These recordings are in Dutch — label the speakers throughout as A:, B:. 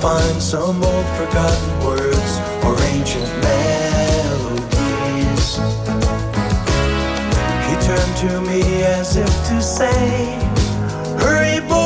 A: Find some old forgotten words or ancient melodies. He turned to me as if to say, Hurry, boy,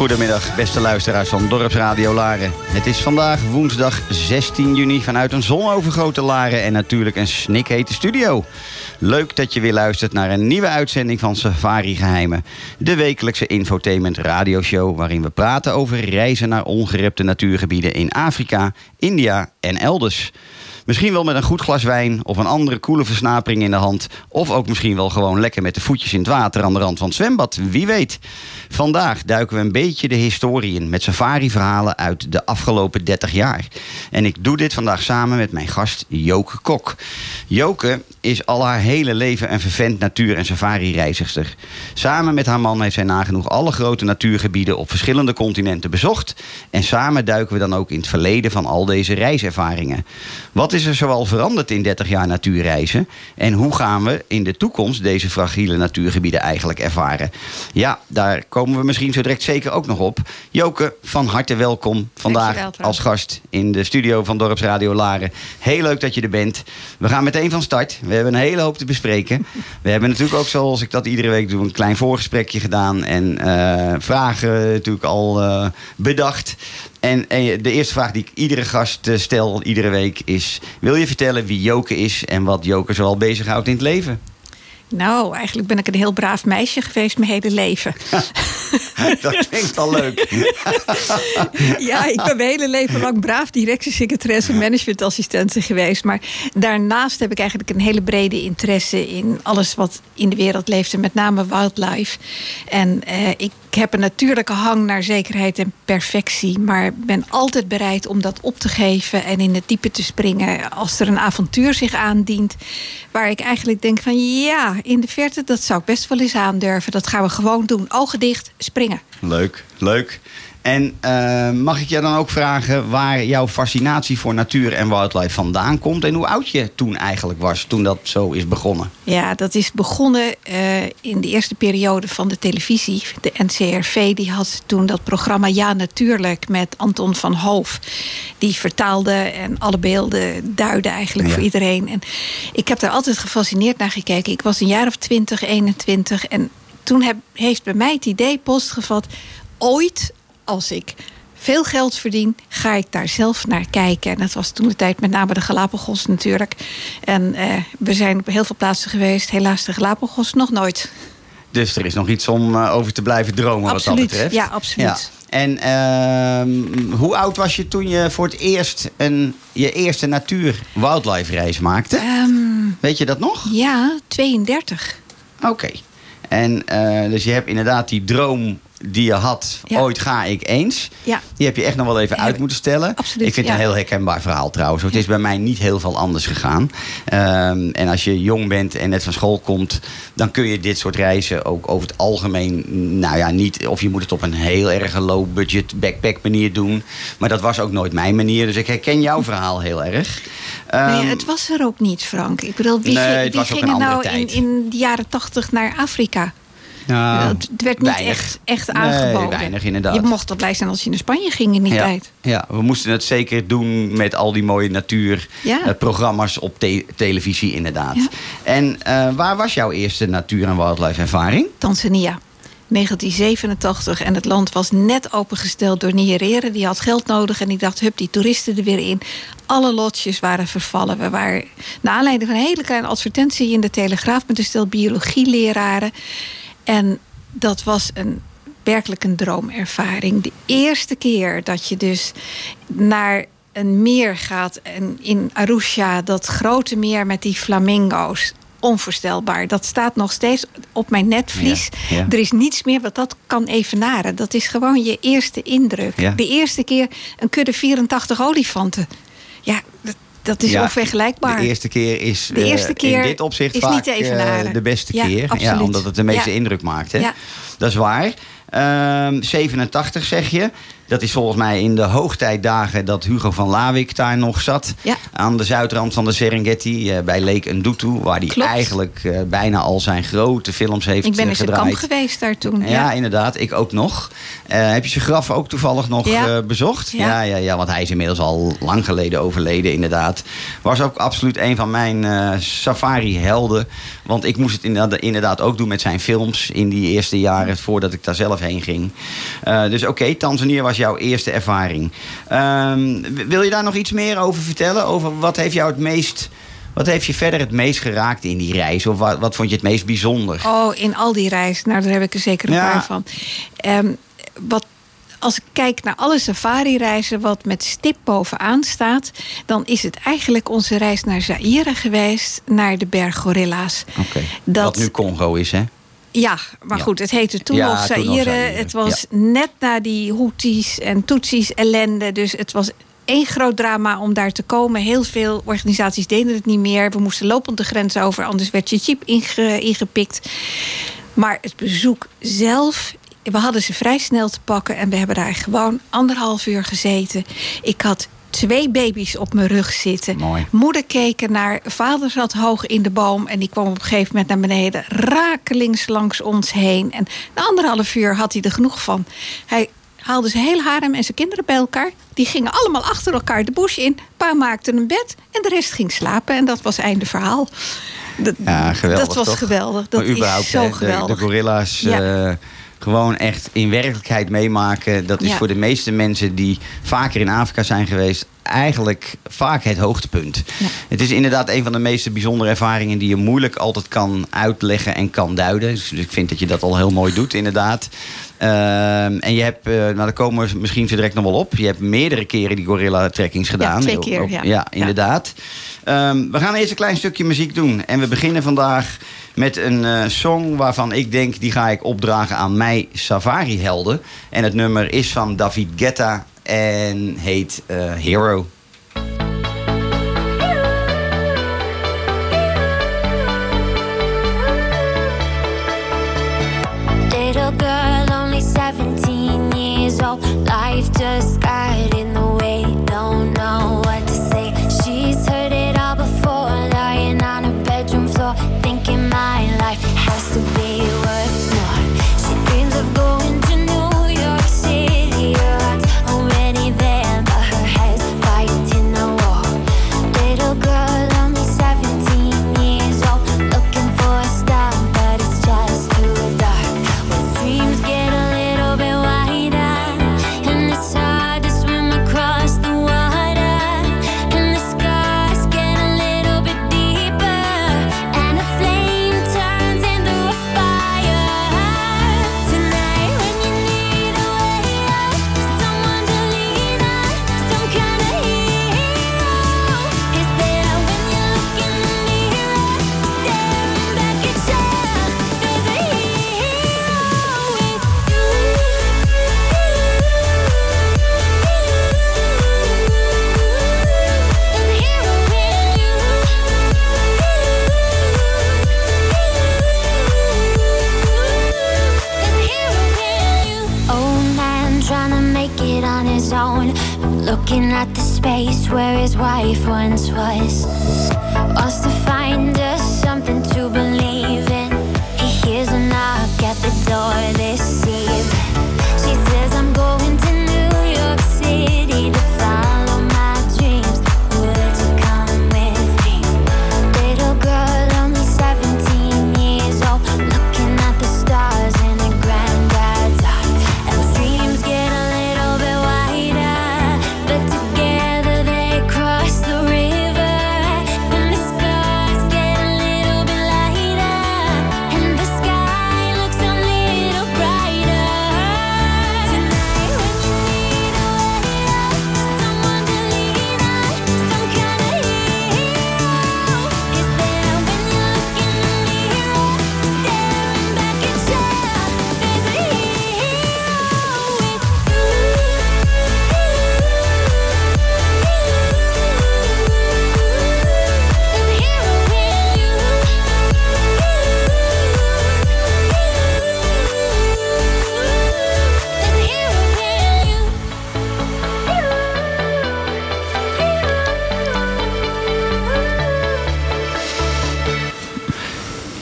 B: Goedemiddag, beste luisteraars van Dorpsradio Laren. Het is vandaag woensdag 16 juni vanuit een zonovergoten Laren en natuurlijk een snikhete studio. Leuk dat je weer luistert naar een nieuwe uitzending van Safari Geheimen. De wekelijkse infotainment radioshow waarin we praten over reizen naar ongerepte natuurgebieden in Afrika, India en elders. Misschien wel met een goed glas wijn of een andere koele versnapering in de hand. Of ook misschien wel gewoon lekker met de voetjes in het water aan de rand van het zwembad. Wie weet. Vandaag duiken we een beetje de historie in met safari-verhalen uit de afgelopen 30 jaar. En ik doe dit vandaag samen met mijn gast Joke Kok. Joke is al haar hele leven een vervent natuur- en safari-reizigster. Samen met haar man heeft zij nagenoeg alle grote natuurgebieden op verschillende continenten bezocht. En samen duiken we dan ook in het verleden van al deze reiservaringen. Wat is er zoal veranderd in 30 jaar natuurreizen? En hoe gaan we in de toekomst deze fragiele natuurgebieden eigenlijk ervaren? Ja, daar komen we misschien zo direct zeker ook nog op. Joke, van harte welkom vandaag
C: Dankjewel,
B: als gast in de studio van Dorpsradio Laren. Heel leuk dat je er bent. We gaan meteen van start. We hebben een hele hoop te bespreken. We hebben natuurlijk ook, zoals ik dat iedere week doe, een klein voorgesprekje gedaan. En eh, vragen natuurlijk al eh, bedacht. En, de eerste vraag die ik iedere gast eh, stel, iedere week, is... Wil je vertellen wie Joke is en wat Joke zoal bezighoudt in het leven?
C: Nou, eigenlijk ben ik een heel braaf meisje geweest mijn hele leven.
B: Dat klinkt al leuk.
C: Ja, ik ben mijn hele leven lang braaf directiesecretaresse en managementassistente geweest. Maar daarnaast heb ik eigenlijk een hele brede interesse in alles wat in de wereld leeft. En met name wildlife. En eh, ik heb een natuurlijke hang naar zekerheid en perfectie. Maar ben altijd bereid om dat op te geven en in het diepe te springen. Als er een avontuur zich aandient. Waar ik eigenlijk denk van ja, in de verte, dat zou ik best wel eens aandurven. Dat gaan we gewoon doen. Ogen dicht, springen.
B: Leuk, leuk. En eh, mag ik je dan ook vragen waar jouw fascinatie voor natuur en wildlife vandaan komt en hoe oud je toen eigenlijk was, toen dat zo is begonnen?
C: Ja, dat is begonnen eh, in de eerste periode van de televisie. De NCRV die had toen dat programma Ja Natuurlijk met Anton van Hoof. Die vertaalde en alle beelden duidde eigenlijk
B: Ja.
C: voor iedereen. En ik heb daar altijd gefascineerd naar gekeken. Ik was een jaar of 20, 21 en toen heb, heeft bij mij het idee postgevat... ooit als ik veel geld verdien, ga ik daar zelf naar kijken. En dat was toen de tijd met name de Galapagos natuurlijk. En eh, we zijn op heel veel plaatsen geweest. Helaas de Galapagos nog nooit.
B: Dus er is nog iets om eh, over te blijven dromen wat dat betreft.
C: ja, absoluut.
B: En ehm, hoe oud was je toen je voor het eerst een, je eerste natuur-wildlife reis maakte?
C: Ehm,
B: Weet je dat nog?
C: ja, 32.
B: Oké. En eh, dus je hebt inderdaad die droom die je had,
C: Ja.
B: ooit ga ik eens.
C: Ja.
B: Die heb je echt nog wel even uit moeten stellen.
C: Absoluut,
B: ik vind het een heel herkenbaar verhaal trouwens. Het is bij mij niet heel veel anders gegaan. Ehm, en als je jong bent en net van school komt, dan kun je dit soort reizen ook over het algemeen, nou ja, niet. Of je moet het op een heel erg low budget backpack manier doen. Maar dat was ook nooit mijn manier. Dus ik herken jouw verhaal heel erg.
C: nee,
B: Ehm,
C: het was er ook niet, Frank. Ik bedoel, wie,
B: Nee,
C: ging- wie er nou in, de jaren 80 naar Afrika?
B: Nou,
C: het werd niet
B: weinig.
C: echt, echt
B: Nee,
C: aangeboden.
B: weinig, inderdaad.
C: Je mocht al blij zijn als je naar Spanje ging in die
B: ja,
C: tijd.
B: Ja, we moesten het zeker doen met al die mooie natuurprogramma's
C: Ja.
B: programma's op te- televisie, inderdaad.
C: Ja.
B: En eh, waar was jouw eerste natuur- en wildlife ervaring?
C: Tanzania. 1987 en het land was net opengesteld door Nyerere. Die had geld nodig en die dacht, hup, die toeristen er weer in. Alle lotjes waren vervallen. We waren, naar aanleiding van een hele kleine advertentie in de Telegraaf... met een stel biologieleraren. En dat was een, werkelijk een droomervaring. De eerste keer dat je dus naar een meer gaat... en in Arusha, dat grote meer met die flamingo's... Onvoorstelbaar. Dat staat nog steeds op mijn netvlies.
B: Ja, ja.
C: Er is niets meer wat dat kan evenaren. Dat is gewoon je eerste indruk.
B: Ja.
C: De eerste keer een kudde 84 olifanten. Ja, dat, is
B: Ja,
C: onvergelijkbaar.
B: De eerste keer is,
C: De
B: eh,
C: eerste keer
B: in dit opzicht
C: is
B: vaak
C: niet evenaren.
B: eh, de beste
C: Ja,
B: keer. Ja, omdat het de meeste indruk maakt. Hè? Dat is waar. Ehm, 87 zeg je. Dat is volgens mij in de hoogtijdagen dat Hugo van Lawik daar nog zat.
C: Ja.
B: Aan de zuidrand van de Serengeti eh, bij Lake Ndutu. Waar hij eigenlijk eh, bijna al zijn grote films heeft
C: Ik ben
B: eh,
C: in zijn
B: gedraaid.
C: kamp geweest daar toen.
B: Ja, inderdaad. Ik ook nog. Heb je zijn graf ook toevallig nog
C: Ja.
B: bezocht?
C: Ja.
B: Ja, ja, want hij is inmiddels al lang geleden overleden, inderdaad. Was ook absoluut een van mijn safari-helden. Want ik moest het inderdaad, ook doen met zijn films in die eerste jaren voordat ik daar zelf heen ging. Dus oké, Tanzania was jouw eerste ervaring. Ehm, wil je daar nog iets meer over vertellen? Over wat heeft jou het meest. Wat heeft je verder het meest geraakt in die reis? Of wat, wat vond je het meest bijzonder?
C: Oh, in al die reis. Nou, daar heb ik er zeker een
B: Ja.
C: paar van. Ehm, wat, als ik kijk naar alle safari-reizen, wat met stip bovenaan staat, dan is het eigenlijk onze reis naar Zaire geweest, naar de berggorilla's.
B: Oké.
C: Dat-
B: Wat nu Congo is, hè?
C: Ja, maar
B: Ja.
C: goed, het heette toen
B: Ja,
C: nog Zaire. Het was net na die Houthis en Tutsis ellende. Dus het was één groot drama om daar te komen. Heel veel organisaties deden het niet meer. We moesten lopend de grens over, anders werd je chip inge- ingepikt. Maar het bezoek zelf, we hadden ze vrij snel te pakken... en we hebben daar gewoon anderhalf uur gezeten. Ik had twee baby's op mijn rug zitten.
B: Mooi.
C: Moeder keek naar, vader zat hoog in de boom... en die kwam op een gegeven moment naar beneden... rakelings langs ons heen. En na anderhalf uur had hij er genoeg van. Hij haalde zijn hele harem en zijn kinderen bij elkaar. Die gingen allemaal achter elkaar de bush in. Pa maakte een bed en de rest ging slapen. En dat was einde verhaal. Dat,
B: Ja, geweldig.
C: dat was
B: toch?
C: geweldig. Dat is zo
B: de-
C: geweldig.
B: De, gorilla's
C: Ja.
B: eh, gewoon echt in werkelijkheid meemaken. Dat is
C: Ja.
B: voor de meeste mensen die vaker in Afrika zijn geweest... eigenlijk vaak het hoogtepunt.
C: Ja.
B: Het is inderdaad een van de meest bijzondere ervaringen... die je moeilijk altijd kan uitleggen en kan duiden. Dus ik vind dat je dat al heel mooi doet, inderdaad.
D: Ehm, en je hebt, eh, nou daar komen we misschien zo direct nog wel op. Je hebt meerdere keren die gorilla trekkings gedaan.
C: twee keer, ja.
D: Ja, inderdaad. Ehm, we gaan eerst een klein stukje muziek doen. En we beginnen vandaag met een eh, song waarvan ik denk... die ga ik opdragen aan mij Safari-helden. En het nummer is van David Guetta en heet eh, Hero.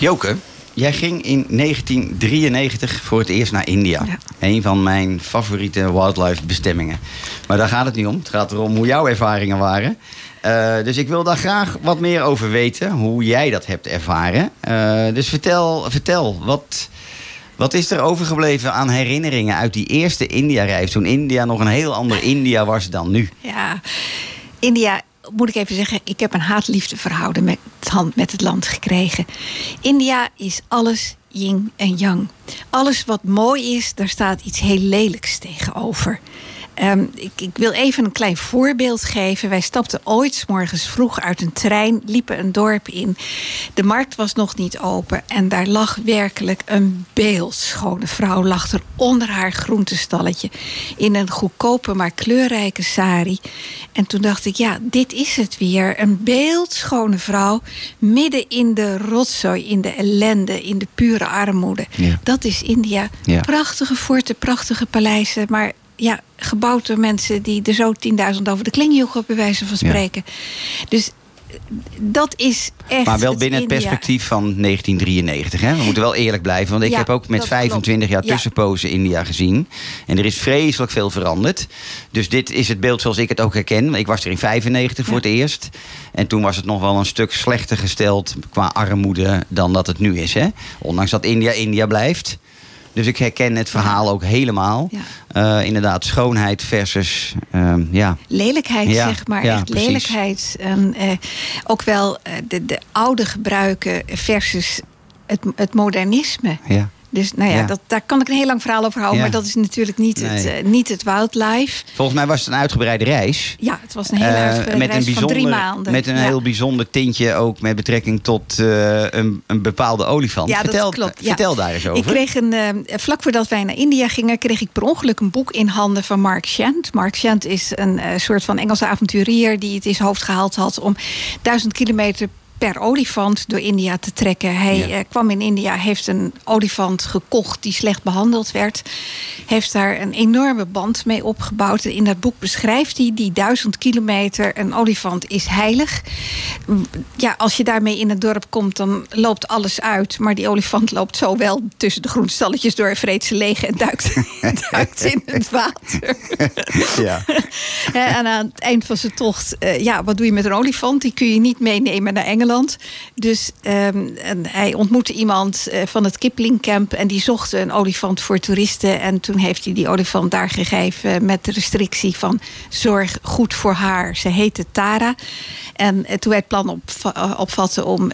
D: Joke, jij ging in 1993 voor het eerst naar India.
C: Ja.
D: Een van mijn favoriete wildlife bestemmingen. Maar daar gaat het niet om. Het gaat erom hoe jouw ervaringen waren. Eh, dus ik wil daar graag wat meer over weten. Hoe jij dat hebt ervaren. Eh, dus vertel, vertel wat, wat is er overgebleven aan herinneringen uit die eerste India-reis? Toen India nog een heel ander India was dan nu.
C: Ja, India, moet ik even zeggen, ik heb een haat-liefde verhouden met met het land gekregen. India is alles yin en yang. Alles wat mooi is, daar staat iets heel lelijks tegenover. Ehm, ik, ik wil even een klein voorbeeld geven. Wij stapten ooit 's morgens vroeg uit een trein, liepen een dorp in. De markt was nog niet open en daar lag werkelijk een beeldschone vrouw. Lag er onder haar groentestalletje in een goedkope maar kleurrijke sari. En toen dacht ik, ja, dit is het weer. Een beeldschone vrouw midden in de rotzooi, in de ellende, in de pure armoede.
D: Ja.
C: Dat is India.
D: Ja.
C: Prachtige forten, prachtige paleizen, maar ja, gebouwd door mensen die er zo 10.000 over de kling joegen, bij wijze van
D: Ja.
C: spreken. Dus eh, dat is echt.
D: Maar wel binnen het perspectief van 1993. Hè? We moeten wel eerlijk blijven. Want ik
C: Ja,
D: heb ook met
C: dat
D: 25 jaar.
C: Ja.
D: tussenpozen India gezien. En er is vreselijk veel veranderd. Dus dit is het beeld zoals ik het ook herken. Ik was er in 95 voor het eerst. En toen was het nog wel een stuk slechter gesteld qua armoede dan dat het nu is. Hè? Ondanks dat India India blijft. Dus ik herken het verhaal ook helemaal.
C: Ja.
D: Eh, inderdaad, schoonheid versus ehm, ja,
C: Lelijkheid,
D: Ja,
C: zeg maar. echt
D: precies.
C: lelijkheid. En, eh, ook wel eh, de, de oude gebruiken versus het, het modernisme.
D: ja.
C: Dus nou ja,
B: Ja.
C: Dat, daar kan ik een heel lang verhaal over houden.
B: Ja.
C: Maar dat is natuurlijk niet, het, eh, niet het wildlife.
B: Volgens mij was het een uitgebreide reis.
C: Ja, het was een hele
B: Eh,
C: uitgebreide
B: met een
C: reis van drie maanden.
B: Met een
C: Ja.
B: heel bijzonder tintje ook met betrekking tot eh, een, een bepaalde olifant.
C: Ja, dat
B: vertel,
C: klopt,
B: vertel daar eens over.
C: Ik kreeg een, vlak voordat wij naar India gingen, kreeg ik per ongeluk een boek in handen van Mark Shant. Mark Shant is een soort van Engelse avonturier die het in zijn hoofd gehaald had om duizend kilometer per olifant door India te trekken. Hij
B: Ja.
C: eh, kwam in India, heeft een olifant gekocht die slecht behandeld werd. Heeft daar een enorme band mee opgebouwd. In dat boek beschrijft hij die duizend kilometer. Een olifant is heilig. Ja, als je daarmee in het dorp komt, dan loopt alles uit. Maar die olifant loopt zo wel tussen de groenstalletjes door, vreet ze leeg en duikt, duikt in het water.
B: ja.
C: Hè, en aan het eind van zijn tocht, eh, ja, wat doe je met een olifant? Die kun je niet meenemen naar Engeland. Dus ehm, en hij ontmoette iemand eh, van het Kipling Camp en die zocht een olifant voor toeristen. En toen heeft hij die olifant daar gegeven met de restrictie van zorg goed voor haar. Ze heette Tara. En eh, toen wij het plan op, eh, opvatten om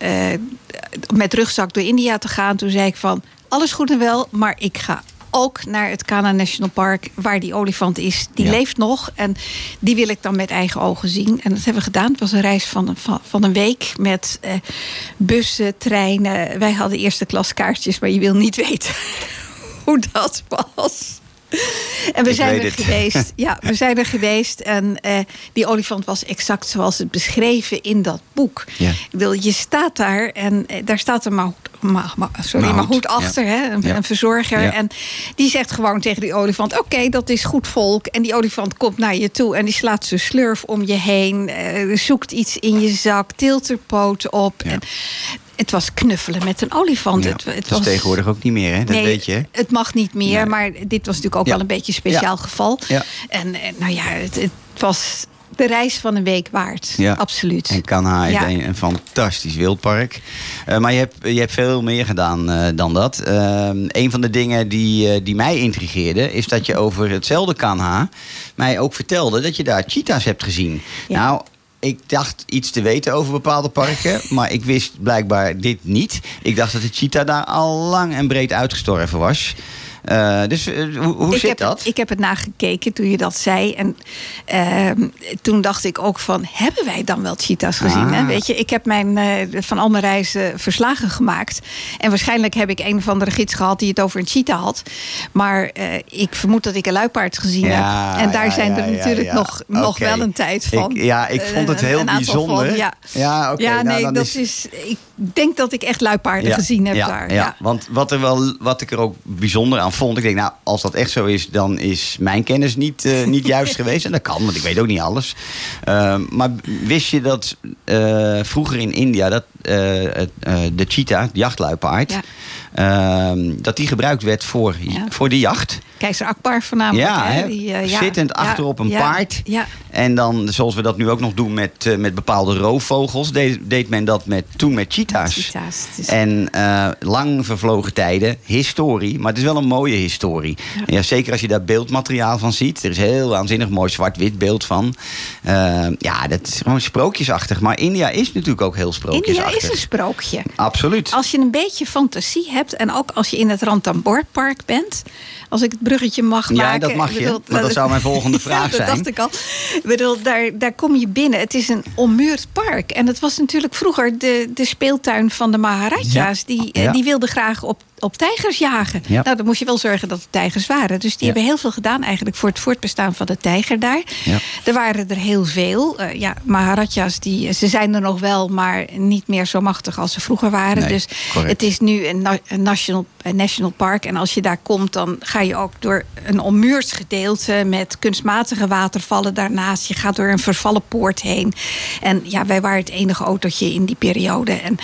C: met rugzak door India te gaan, toen zei ik van alles goed en wel, maar ik ga ook naar het Kana National Park, waar die olifant is. Die
B: Ja.
C: leeft nog en die wil ik dan met eigen ogen zien. En dat hebben we gedaan. Het was een reis van een, van, van een week met eh, bussen, treinen. Wij hadden eerste klas kaartjes, maar je wil niet weten hoe dat was. En we
B: Ik
C: zijn er
B: het.
C: geweest. Ja, we zijn er geweest. En eh, die olifant was exact zoals het beschreven in dat boek.
B: Ja.
C: Ik bedoel, je staat daar en eh, daar staat een mahout, ma, ma- sorry,
B: ja.
C: achter, hè, een,
B: Ja.
C: een verzorger. En die zegt gewoon tegen die olifant: Oké, dat is goed volk. En die olifant komt naar je toe en die slaat zijn slurf om je heen, eh, zoekt iets in je zak, tilt er poot op. En het was knuffelen met een olifant.
B: Ja,
C: Het, het
B: is tegenwoordig ook niet meer, hè? Dat
C: nee,
B: weet je. hè?
C: Het mag niet meer,
B: Nee.
C: maar dit was natuurlijk ook
B: Ja.
C: wel een beetje een speciaal
B: Ja.
C: geval.
B: Ja.
C: En, en nou ja, het, het was de reis van een week waard.
B: Ja.
C: Absoluut.
B: En Kanha is een, een fantastisch wildpark. Eh, maar je hebt, je hebt veel meer gedaan eh, dan dat. Ehm een van de dingen die, eh, die mij intrigeerde... is dat je over hetzelfde Kanha mij ook vertelde... dat je daar cheetahs hebt gezien. Nou, ik dacht iets te weten over bepaalde parken... maar ik wist blijkbaar dit niet. Ik dacht dat de cheetah daar al lang en breed uitgestorven was... Eh, dus eh, hoe, hoe zit
C: heb
B: dat?
C: Ik heb het nagekeken toen je dat zei. En ehm, toen dacht ik ook van, hebben wij dan wel cheetahs gezien?
B: Ah.
C: Hè? Weet je, ik heb mijn, eh, van al mijn reizen verslagen gemaakt. En waarschijnlijk heb ik een of andere gids gehad die het over een cheetah had. Maar ik vermoed dat ik een luipaard gezien
B: Ja,
C: heb. En daar
B: ja,
C: zijn
B: ja,
C: er natuurlijk nog, nog wel een tijd van.
B: Ik- ja, ik vond het heel bijzonder.
C: Van, ja,
B: Ja,
C: ja
B: nou,
C: nee, dat
B: is-
C: is... Ik denk dat ik echt luipaarden gezien heb
B: ja,
C: daar.
B: Ja.
C: Ja.
B: want wat, er wel, wat ik er ook bijzonder aan vond... ik denk, nou, als dat echt zo is... dan is mijn kennis niet, eh, niet juist geweest. En dat kan, want ik weet ook niet alles. Ehm, maar wist je dat eh, vroeger in India... dat eh, het, de cheetah, de jachtluipaard...
C: Ja.
B: ehm, dat die gebruikt werd voor, voor de jacht.
C: Keizer Akbar voornamelijk.
B: Ja,
C: hè, die, eh, ja,
B: zittend
C: ja,
B: achter op een paard.
C: Ja,
B: En dan, zoals we dat nu ook nog doen met, eh, met bepaalde roofvogels... Deed, deed men dat met, toen met cheetahs.
C: cheetahs.
B: En eh, lang vervlogen tijden, historie, maar het is wel een mooie historie. Ja. zeker als je daar beeldmateriaal van ziet. Er is heel waanzinnig mooi zwart-wit beeld van. Ja, dat is gewoon sprookjesachtig. Maar India is natuurlijk ook heel
C: India
B: sprookjesachtig.
C: is een sprookje.
B: Absoluut.
C: Als je een beetje fantasie hebt en ook als je in het Rantamboordpark bent, als ik het bruggetje mag
B: Ja,
C: maken.
B: dat mag je,
C: bedoel,
B: want dat zou mijn volgende vraag
C: ja, dat
B: zijn.
C: dacht ik al. Ik bedoel, daar, daar kom je binnen. Het is een ommuurd park. En het was natuurlijk vroeger de, de speeltuin van de Maharaja's.
B: Ja.
C: Die, eh,
B: Ja.
C: die wilden graag op, op tijgers jagen.
B: Ja.
C: Nou, dan moest je wel zorgen dat het tijgers waren. Dus die
B: Ja.
C: hebben heel veel gedaan eigenlijk voor het voortbestaan van de tijger daar.
B: Ja.
C: Er waren er heel veel. Eh, ja, Maharaja's, die, ze zijn er nog wel, maar niet meer zo machtig als ze vroeger waren.
B: Nee,
C: dus
B: correct.
C: het is nu een, na- een national, een national park. En als je daar komt, dan ga je ook door een ommuurd gedeelte met kunstmatige watervallen daarnaast. Je gaat door een vervallen poort heen. En ja, wij waren het enige autootje in die periode. En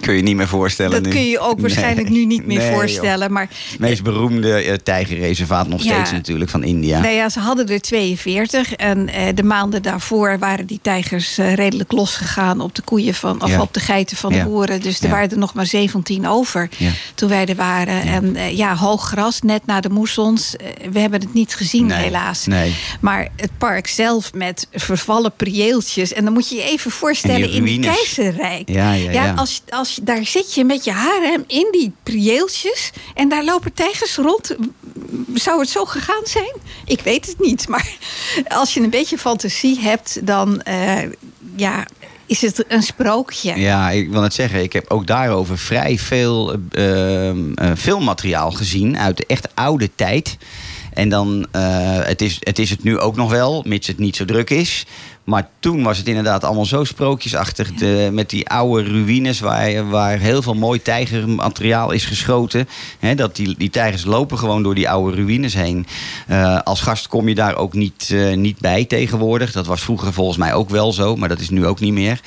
B: kun je niet meer voorstellen
C: dat
B: nu.
C: kun je ook waarschijnlijk nu niet meer
B: Nee, joh.
C: voorstellen. Maar
B: Het meest beroemde eh, tijgerreservaat nog
C: Ja.
B: steeds natuurlijk van India.
C: Nou ja, ze hadden er 42. En eh, de maanden daarvoor waren die tijgers eh, redelijk losgegaan op de koeien van, of
B: Ja.
C: op de geiten van
B: Ja.
C: de boeren. Dus er waren er nog maar 17 over toen wij er waren. En ja, hoog gras, net na de moessons. We hebben het niet gezien,
B: Nee,
C: helaas.
B: nee.
C: Maar het park zelf met vervallen prieeltjes. En dan moet je je even voorstellen
B: die
C: in
B: ruïnes.
C: keizerrijk.
B: Ja, ja, ja.
C: Als, als, je- daar zit je met je harem in die En daar lopen tijgers rond. Zou het zo gegaan zijn? Ik weet het niet. Maar als je een beetje fantasie hebt, dan eh, ja, is het een sprookje.
B: Ja, ik wil net zeggen, ik heb ook daarover vrij veel eh, eh, filmmateriaal gezien uit de echt oude tijd. En dan, het, is, het is het nu ook nog wel, mits het niet zo druk is. Maar toen was het inderdaad allemaal zo sprookjesachtig. De, met die oude ruïnes waar, waar heel veel mooi tijgermateriaal is geschoten. Dat die, die tijgers lopen gewoon door die oude ruïnes heen. Eh, als gast kom je daar ook niet, eh, niet bij tegenwoordig. Dat was vroeger volgens mij ook wel zo, maar dat is nu ook niet meer.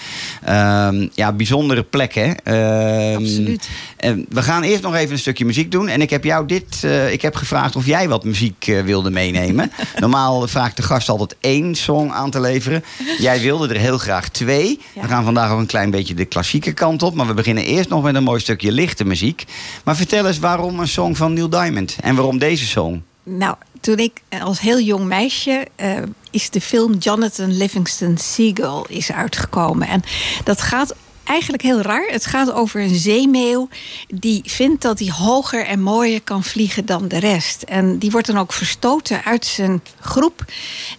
B: Ehm, ja, bijzondere plekken. Ehm,
C: Absoluut.
B: en we gaan eerst nog even een stukje muziek doen. En ik heb jou dit, eh, ik heb gevraagd of jij wat muziek eh, wilde meenemen. Normaal vraagt de gast altijd één song aan te leveren. Jij wilde er heel graag twee.
C: Ja.
B: We gaan vandaag ook een klein beetje de klassieke kant op. Maar we beginnen eerst nog met een mooi stukje lichte muziek. Maar vertel eens waarom een song van Neil Diamond? En waarom deze song?
C: Nou, toen ik als heel jong meisje eh, is de film Jonathan Livingston Seagull is uitgekomen. En dat gaat eigenlijk heel raar. Het gaat over een zeemeeuw die vindt dat hij hoger en mooier kan vliegen dan de rest. En die wordt dan ook verstoten uit zijn groep.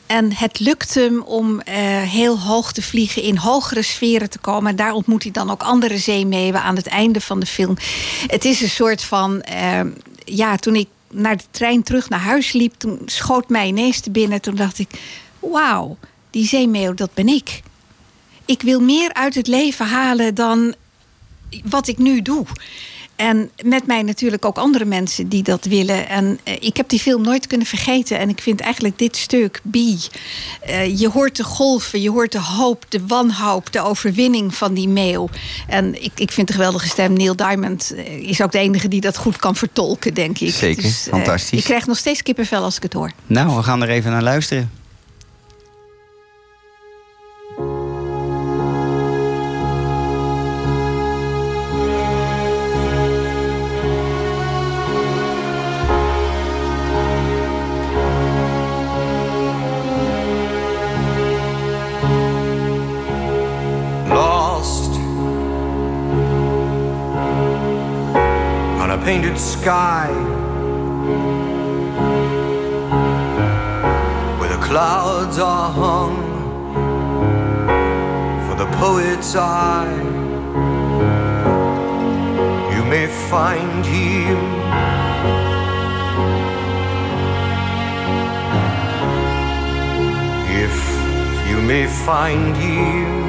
C: En het lukt hem om eh, heel hoog te vliegen, in hogere sferen te komen. En daar ontmoet hij dan ook andere zeemeeuwen aan het einde van de film. Het is een soort van, eh, ja, toen ik naar de trein terug naar huis liep, toen schoot mij ineens te binnen. Toen dacht ik, wauw, die zeemeeuw, dat ben ik. Ik wil meer uit het leven halen dan wat ik nu doe. En met mij natuurlijk ook andere mensen die dat willen. En eh, ik heb die film nooit kunnen vergeten. En ik vind eigenlijk dit stuk, B. eh, je hoort de golven, je hoort de hoop, de wanhoop, de overwinning van die meeuw. En ik, ik vind de geweldige stem. Neil Diamond eh, is ook de enige die dat goed kan vertolken, denk ik.
B: Zeker,
C: eh,
B: fantastisch.
C: ik krijg nog steeds kippenvel als ik het hoor.
B: Nou, we gaan er even naar luisteren.
E: Painted sky where the clouds are hung for the poet's eye. You may find him. If you may find him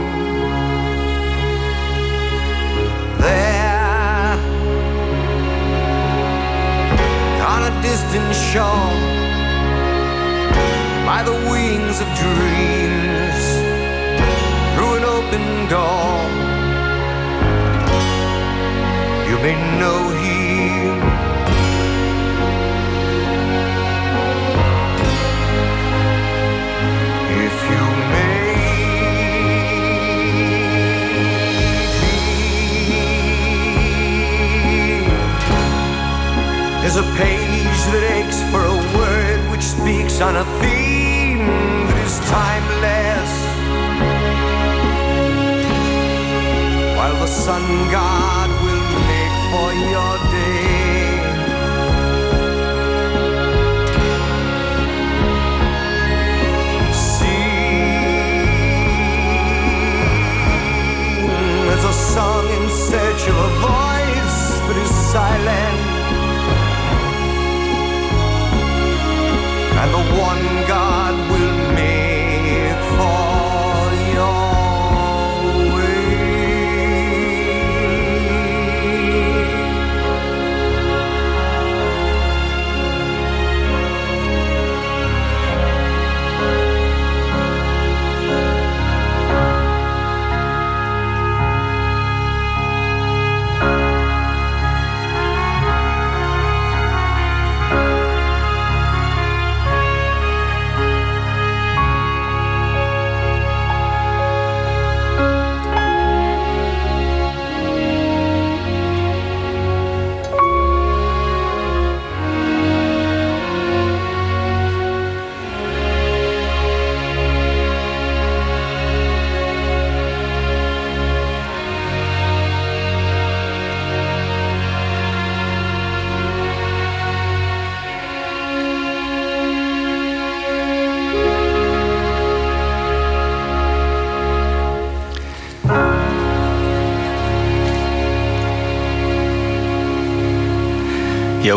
E: there distant shore by the wings of dreams through an open door. You may know him. If you may There's a page that aches for a word which speaks on a theme that is timeless. While the sun god will make for your day. Sing as a song in search of a voice that is silent. And the one God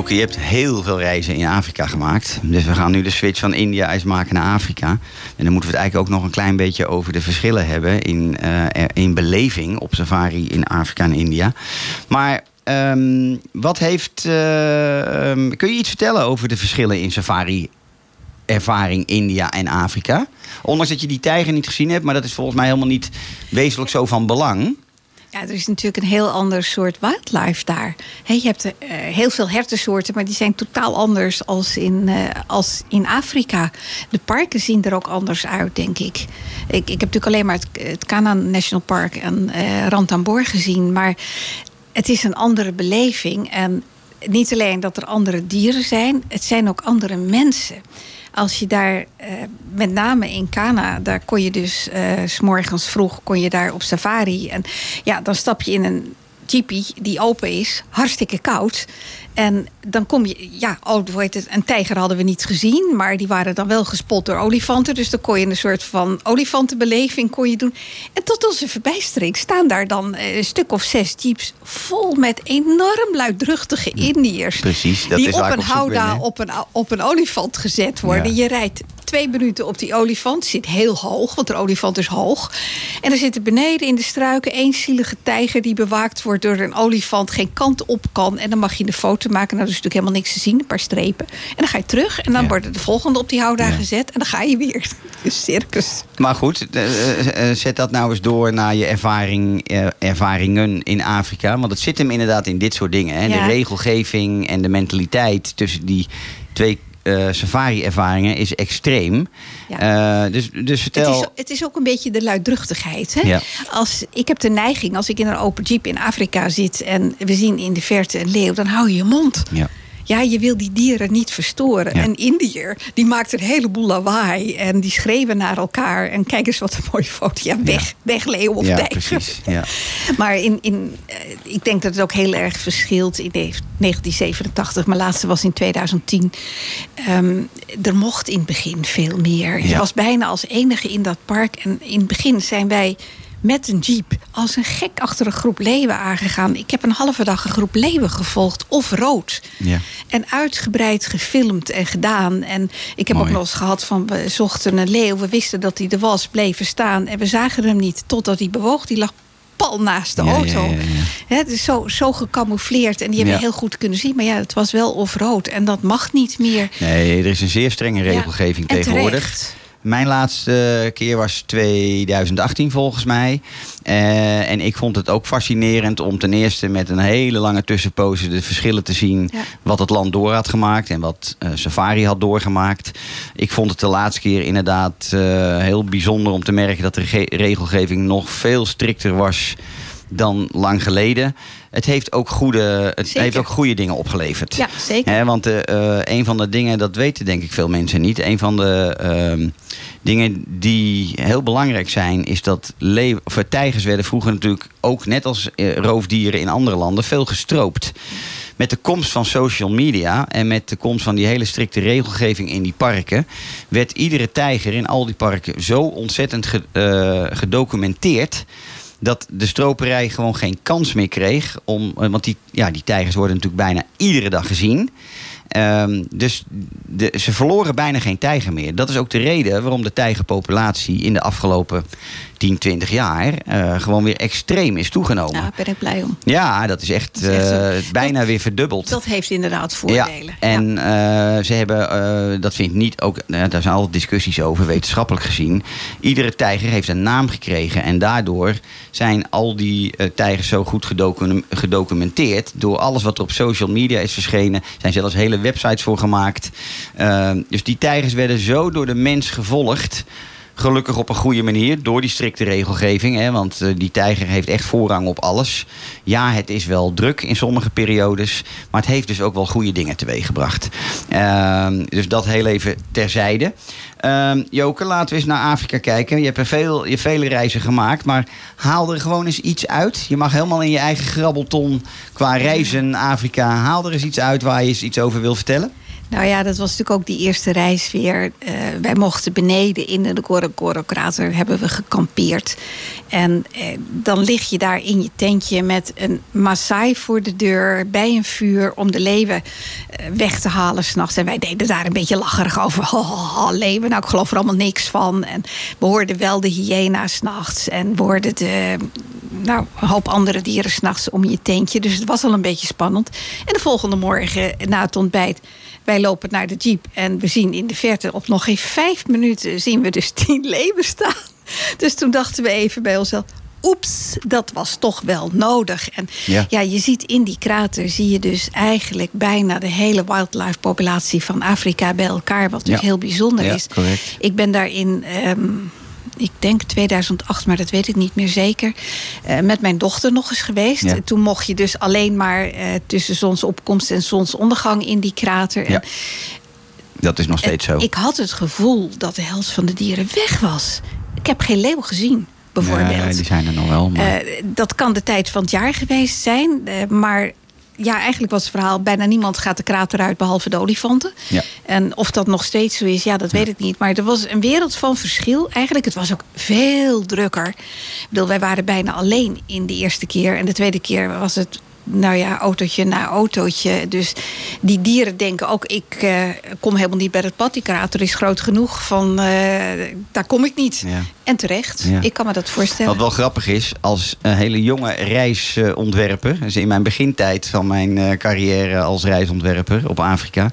B: Je hebt heel veel reizen in Afrika gemaakt. Dus we gaan nu de switch van India eens maken naar Afrika. En dan moeten we het eigenlijk ook nog een klein beetje over de verschillen hebben in, eh, in beleving op safari in Afrika en India. Maar ehm, wat heeft. eh, ehm, kun je iets vertellen over de verschillen in safari? Ervaring India en Afrika. Ondanks dat je die tijger niet gezien hebt, maar dat is volgens mij helemaal niet wezenlijk zo van belang.
C: Ja, er is natuurlijk een heel ander soort wildlife daar. Je hebt eh, heel veel hertensoorten, maar die zijn totaal anders als in, eh, als in Afrika. De parken zien er ook anders uit, denk ik. Ik, ik heb natuurlijk alleen maar het, het Kana National Park en Ranthambore gezien, maar het is een andere beleving. En niet alleen dat er andere dieren zijn, het zijn ook andere mensen. Als je daar, eh, met name in Kana, daar kon je dus eh, s morgens vroeg kon je daar op safari. En ja, dan stap je in een jeepie die open is, hartstikke koud. En dan kom je, ja, oh, hoe heet het, een tijger hadden we niet gezien, maar die waren dan wel gespot door olifanten. Dus dan kon je een soort van olifantenbeleving kon je doen. En tot onze verbijstering staan daar dan eh, een stuk of zes jeeps vol met enorm luidruchtige Indiërs.
B: Precies, dat
C: die
B: is
C: op een houda op een, op een olifant gezet worden.
B: Ja.
C: Je rijdt twee minuten op die olifant. Zit heel hoog, want de olifant is hoog. En er zit er beneden in de struiken één zielige tijger... die bewaakt wordt door een olifant, geen kant op kan. En dan mag je een foto maken. Nou, er is natuurlijk helemaal niks te zien, een paar strepen. En dan ga je terug en dan
B: Ja.
C: worden de volgende op die houda
B: Ja.
C: gezet. En dan ga je weer. Circus.
B: Maar goed, eh, eh, zet dat nou eens door naar je ervaring, eh, ervaringen in Afrika. Want het zit hem inderdaad in dit soort dingen. Hè?
C: Ja.
B: De regelgeving en de mentaliteit tussen die twee eh, safari-ervaringen is extreem. Eh, dus, dus
C: Het
B: vertel...
C: is, het is ook een beetje de luidruchtigheid. Hè?
B: Ja.
C: Als, ik heb de neiging, als ik in een open jeep in Afrika zit... en we zien in de verte een leeuw, dan hou je je mond.
B: Ja.
C: Ja, je wil die dieren niet verstoren.
B: Ja.
C: Een Indiër, die maakt een heleboel lawaai. En die schreeuwen naar elkaar. En kijk eens wat een mooie foto. Ja, weg, weg leeuw of
B: ja,
C: tijger.
B: precies. Ja.
C: Maar in, in, eh, ik denk dat het ook heel erg verschilt in de- 1987. Mijn laatste was in 2010. Ehm, er mocht in het begin veel meer. Je was bijna als enige in dat park. En in het begin zijn wij met een jeep als een gek achter een groep leeuwen aangegaan. Ik heb een halve dag een groep leeuwen gevolgd, of rood.
B: Ja.
C: En uitgebreid gefilmd en gedaan. En ik heb
B: Mooi.
C: ook nog eens gehad van we zochten een leeuw. We wisten dat hij er was, bleven staan. En we zagen hem niet totdat hij bewoog. Die lag pal naast de
B: Ja,
C: auto.
B: ja, ja.
C: Hè, het is zo, zo gecamoufleerd. En die hebben we heel goed kunnen zien. Maar ja, het was wel off-road. En dat mag niet meer.
B: Nee, er is een zeer strenge regelgeving tegenwoordig.
C: terecht.
B: Mijn laatste keer was 2018 volgens mij. Eh, en ik vond het ook fascinerend om ten eerste met een hele lange tussenpoze de verschillen te zien.
C: Ja.
B: Wat het land door had gemaakt en wat eh, Safari had doorgemaakt. Ik vond het de laatste keer inderdaad eh, heel bijzonder om te merken dat de rege- regelgeving nog veel strikter was dan lang geleden. Het heeft ook goede, het
C: Zeker.
B: heeft ook goede dingen opgeleverd.
C: Ja, zeker.
B: Want eh, eh, een van de dingen, dat weten denk ik veel mensen niet. Een van de ehm, dingen die heel belangrijk zijn, is dat of, eh, tijgers werden vroeger natuurlijk ook net als roofdieren in andere landen veel gestroopt. Met de komst van social media en met de komst van die hele strikte regelgeving in die parken, werd iedere tijger in al die parken zo ontzettend ge- gedocumenteerd dat de stroperij gewoon geen kans meer kreeg. Om, eh, want die, ja, die tijgers worden natuurlijk bijna iedere dag gezien. Ehm, dus ze verloren bijna geen tijger meer. Dat is ook de reden waarom de tijgerpopulatie in de afgelopen 10, 20 jaar eh, gewoon weer extreem is toegenomen.
C: Ja,
B: Ja,
C: daar ben ik blij om.
B: dat is echt,
C: Dat is echt
B: eh, bijna weer verdubbeld.
C: Dat heeft inderdaad voordelen.
B: Ja, en eh, ze hebben, dat vind ik niet ook, daar zijn altijd discussies over, wetenschappelijk gezien. Iedere tijger heeft een naam gekregen. En daardoor zijn al die tijgers zo goed gedocu- gedocumenteerd. Door alles wat er op social media is verschenen. Zijn zelfs hele websites voor gemaakt. Dus die tijgers werden zo door de mens gevolgd. Gelukkig op een goede manier, door die strikte regelgeving. Hè, want eh, die tijger heeft echt voorrang op alles. Ja, het is wel druk in sommige periodes. Maar het heeft dus ook wel goede dingen teweeggebracht. Ehm, dus dat heel even terzijde. Ehm Joke, laten we eens naar Afrika kijken. Je hebt er veel, je hebt vele reizen gemaakt. Maar haal er gewoon eens iets uit. Je mag helemaal in je eigen grabbelton qua reizen Afrika. Haal er eens iets uit waar je eens iets over wil vertellen.
C: Nou ja, dat was natuurlijk ook die eerste reis weer. Eh, wij mochten beneden in de Gorokoro-krater hebben we gekampeerd. En eh, dan lig je daar in je tentje met een Maasai voor de deur... bij een vuur om de leeuwen eh, weg te halen s'nachts. En wij deden daar een beetje lacherig over. Ho, ho, leeuwen, nou ik geloof er allemaal niks van. En we hoorden wel de hyena's s'nachts. En we hoorden de, nou, een hoop andere dieren s'nachts om je tentje. Dus het was al een beetje spannend. En de volgende morgen na het ontbijt... Wij lopen naar de jeep en we zien in de verte op nog geen vijf minuten zien we dus tien leeuwen staan. Dus toen dachten we even bij onszelf. Oeps, dat was toch wel nodig. En
B: Ja.
C: ja. je ziet in die krater zie je dus eigenlijk bijna de hele wildlife populatie van Afrika bij elkaar. Wat
B: Ja.
C: heel bijzonder
B: Ja,
C: is.
B: correct.
C: Ik ben daarin, ehm, ik denk 2008, maar dat weet ik niet meer zeker. eh, met mijn dochter nog eens geweest.
B: Ja.
C: Toen mocht je dus alleen maar eh, tussen zonsopkomst en zonsondergang in die krater. En
B: Ja. Dat is nog steeds zo.
C: ik had het gevoel dat de helft van de dieren weg was. Ik heb geen leeuw gezien, bijvoorbeeld.
B: Nee, die zijn er nog wel. Maar...
C: Eh, dat kan de tijd van het jaar geweest zijn. maar ja, eigenlijk was het verhaal... bijna niemand gaat de krater uit behalve de olifanten.
B: Ja.
C: En of dat nog steeds zo is, ja, dat weet ik niet. Maar er was een wereld van verschil. Eigenlijk, het was ook veel drukker. Ik bedoel, wij waren bijna alleen in de eerste keer. En de tweede keer was het... Nou ja, autootje na autootje. Dus die dieren denken ook, ik eh, kom helemaal niet bij het pad. Die krater is groot genoeg, van, eh, daar kom ik niet.
B: Ja.
C: En terecht,
B: Ja.
C: ik kan me dat voorstellen.
B: Wat wel grappig is, als een hele jonge reisontwerper, dus in mijn begintijd van mijn eh, carrière als reisontwerper op Afrika.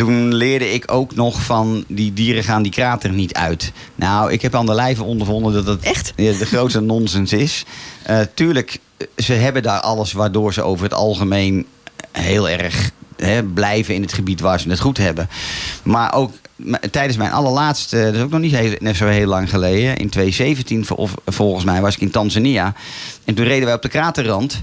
B: Toen leerde ik ook nog van die dieren gaan die krater niet uit. Nou, ik heb aan de lijve ondervonden dat het
C: Echt?
B: de grootste nonsens is. Eh, tuurlijk, eh, ze hebben daar alles waardoor ze over het algemeen heel erg hè, blijven in het gebied waar ze het goed hebben. Maar ook tijdens mijn allerlaatste, dat is ook nog niet heel, net zo heel lang geleden, in 2017 vol- of- volgens mij was ik in Tanzania. En toen reden wij op de kraterrand.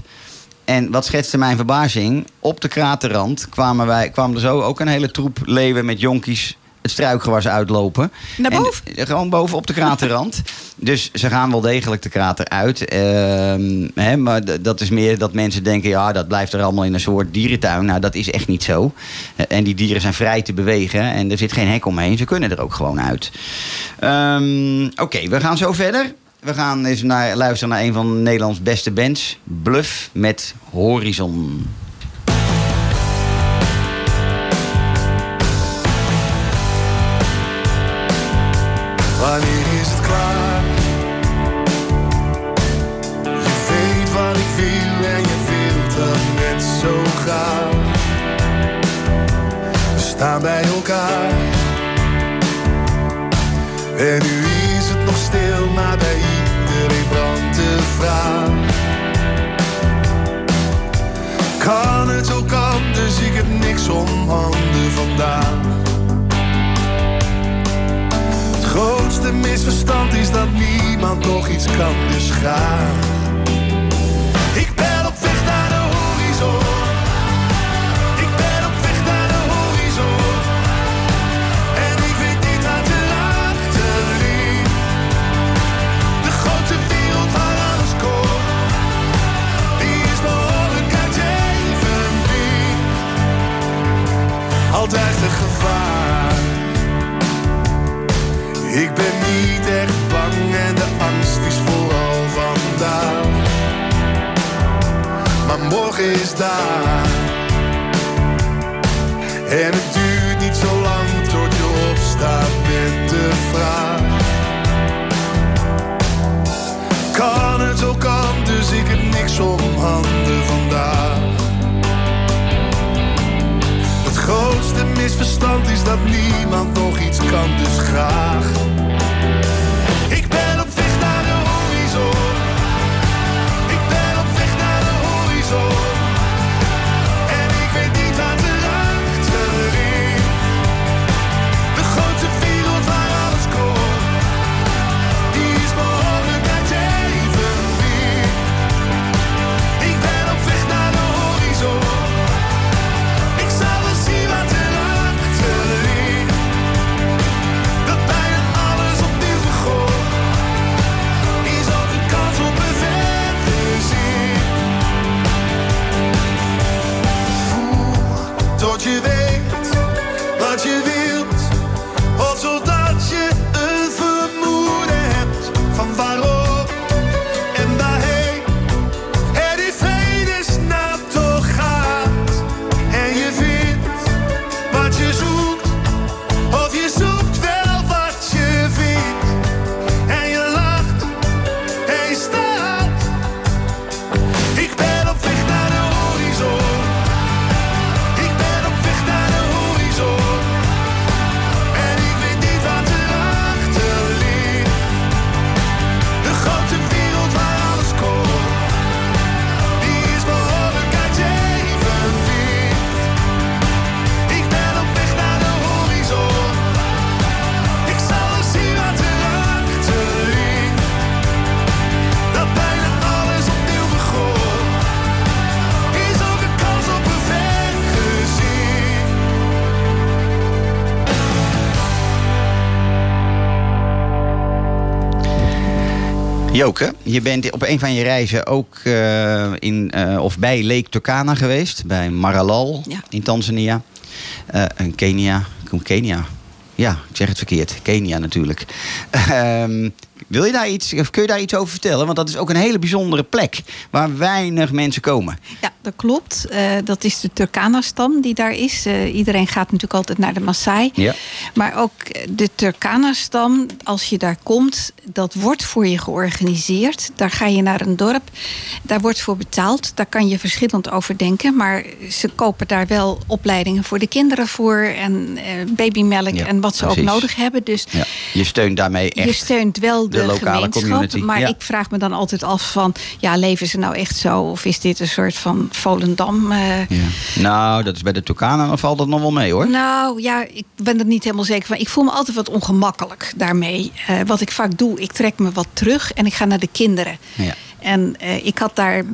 B: En wat schetste mijn verbazing? Op de kraterrand kwamen, wij, kwam er zo ook een hele troep leeuwen met jonkies het struikgewas uitlopen.
C: Naar
B: En,
C: boven?
B: eh, gewoon boven op de kraterrand. dus ze gaan wel degelijk de krater uit. Ehm, hè, maar dat is meer dat mensen denken... ja, dat blijft er allemaal in een soort dierentuin. Nou, dat is echt niet zo. Eh, en die dieren zijn vrij te bewegen. En er zit geen hek omheen. Ze kunnen er ook gewoon uit. Ehm, Oké, we gaan zo verder. We gaan eens naar, luisteren naar een van Nederlands beste bands. Bluff met Horizon.
F: Wanneer is het klaar? Je weet wat ik wil en je wilt dat net zo graag. We staan bij elkaar. En nu Kan het ook anders? Ik heb niks om handen vandaag. Het grootste misverstand is dat niemand nog iets kan, dus. Ik ben niet echt bang en de angst is vooral vandaag. Maar morgen is daar. En het duurt niet zo lang tot je opstaat met de vraag. Kan het ook anders? Ik heb niks om handen vandaag. Grootste misverstand is dat niemand nog iets kan, dus graag.
B: Joke, je bent op een van je reizen ook eh, in, eh, of bij Lake Turkana geweest. Bij Maralal
C: Ja.
B: in Tanzania. Eh, en Kenia. Kom, Kenia. Ja, ik zeg het verkeerd. Kenia natuurlijk. Wil je daar iets, of kun je daar iets over vertellen? Want dat is ook een hele bijzondere plek waar weinig mensen komen.
C: Ja, dat klopt. Eh, dat is de Turkana-stam die daar is. Eh, iedereen gaat natuurlijk altijd naar de Maasai.
B: Ja.
C: Maar ook de Turkana-stam, als je daar komt, dat wordt voor je georganiseerd. Daar ga je naar een dorp, daar wordt voor betaald. Daar kan je verschillend over denken. Maar ze kopen daar wel opleidingen voor de kinderen voor. En eh, babymelk
B: Ja,
C: en wat ze
B: precies.
C: ook nodig hebben. Dus
B: Ja. Je steunt daarmee echt.
C: je steunt wel de,
B: de lokale community,
C: Maar
B: ja.
C: ik vraag me dan altijd af van... ja, leven ze nou echt zo? Of is dit een soort van Volendam? eh,
B: Ja. Nou, dat is bij de Turkana, dan valt dat nog wel mee hoor.
C: nou ja, ik ben er niet helemaal zeker van. Ik voel me altijd wat ongemakkelijk daarmee. Eh, wat ik vaak doe, ik trek me wat terug en ik ga naar de kinderen.
B: Ja.
C: En eh, ik had daar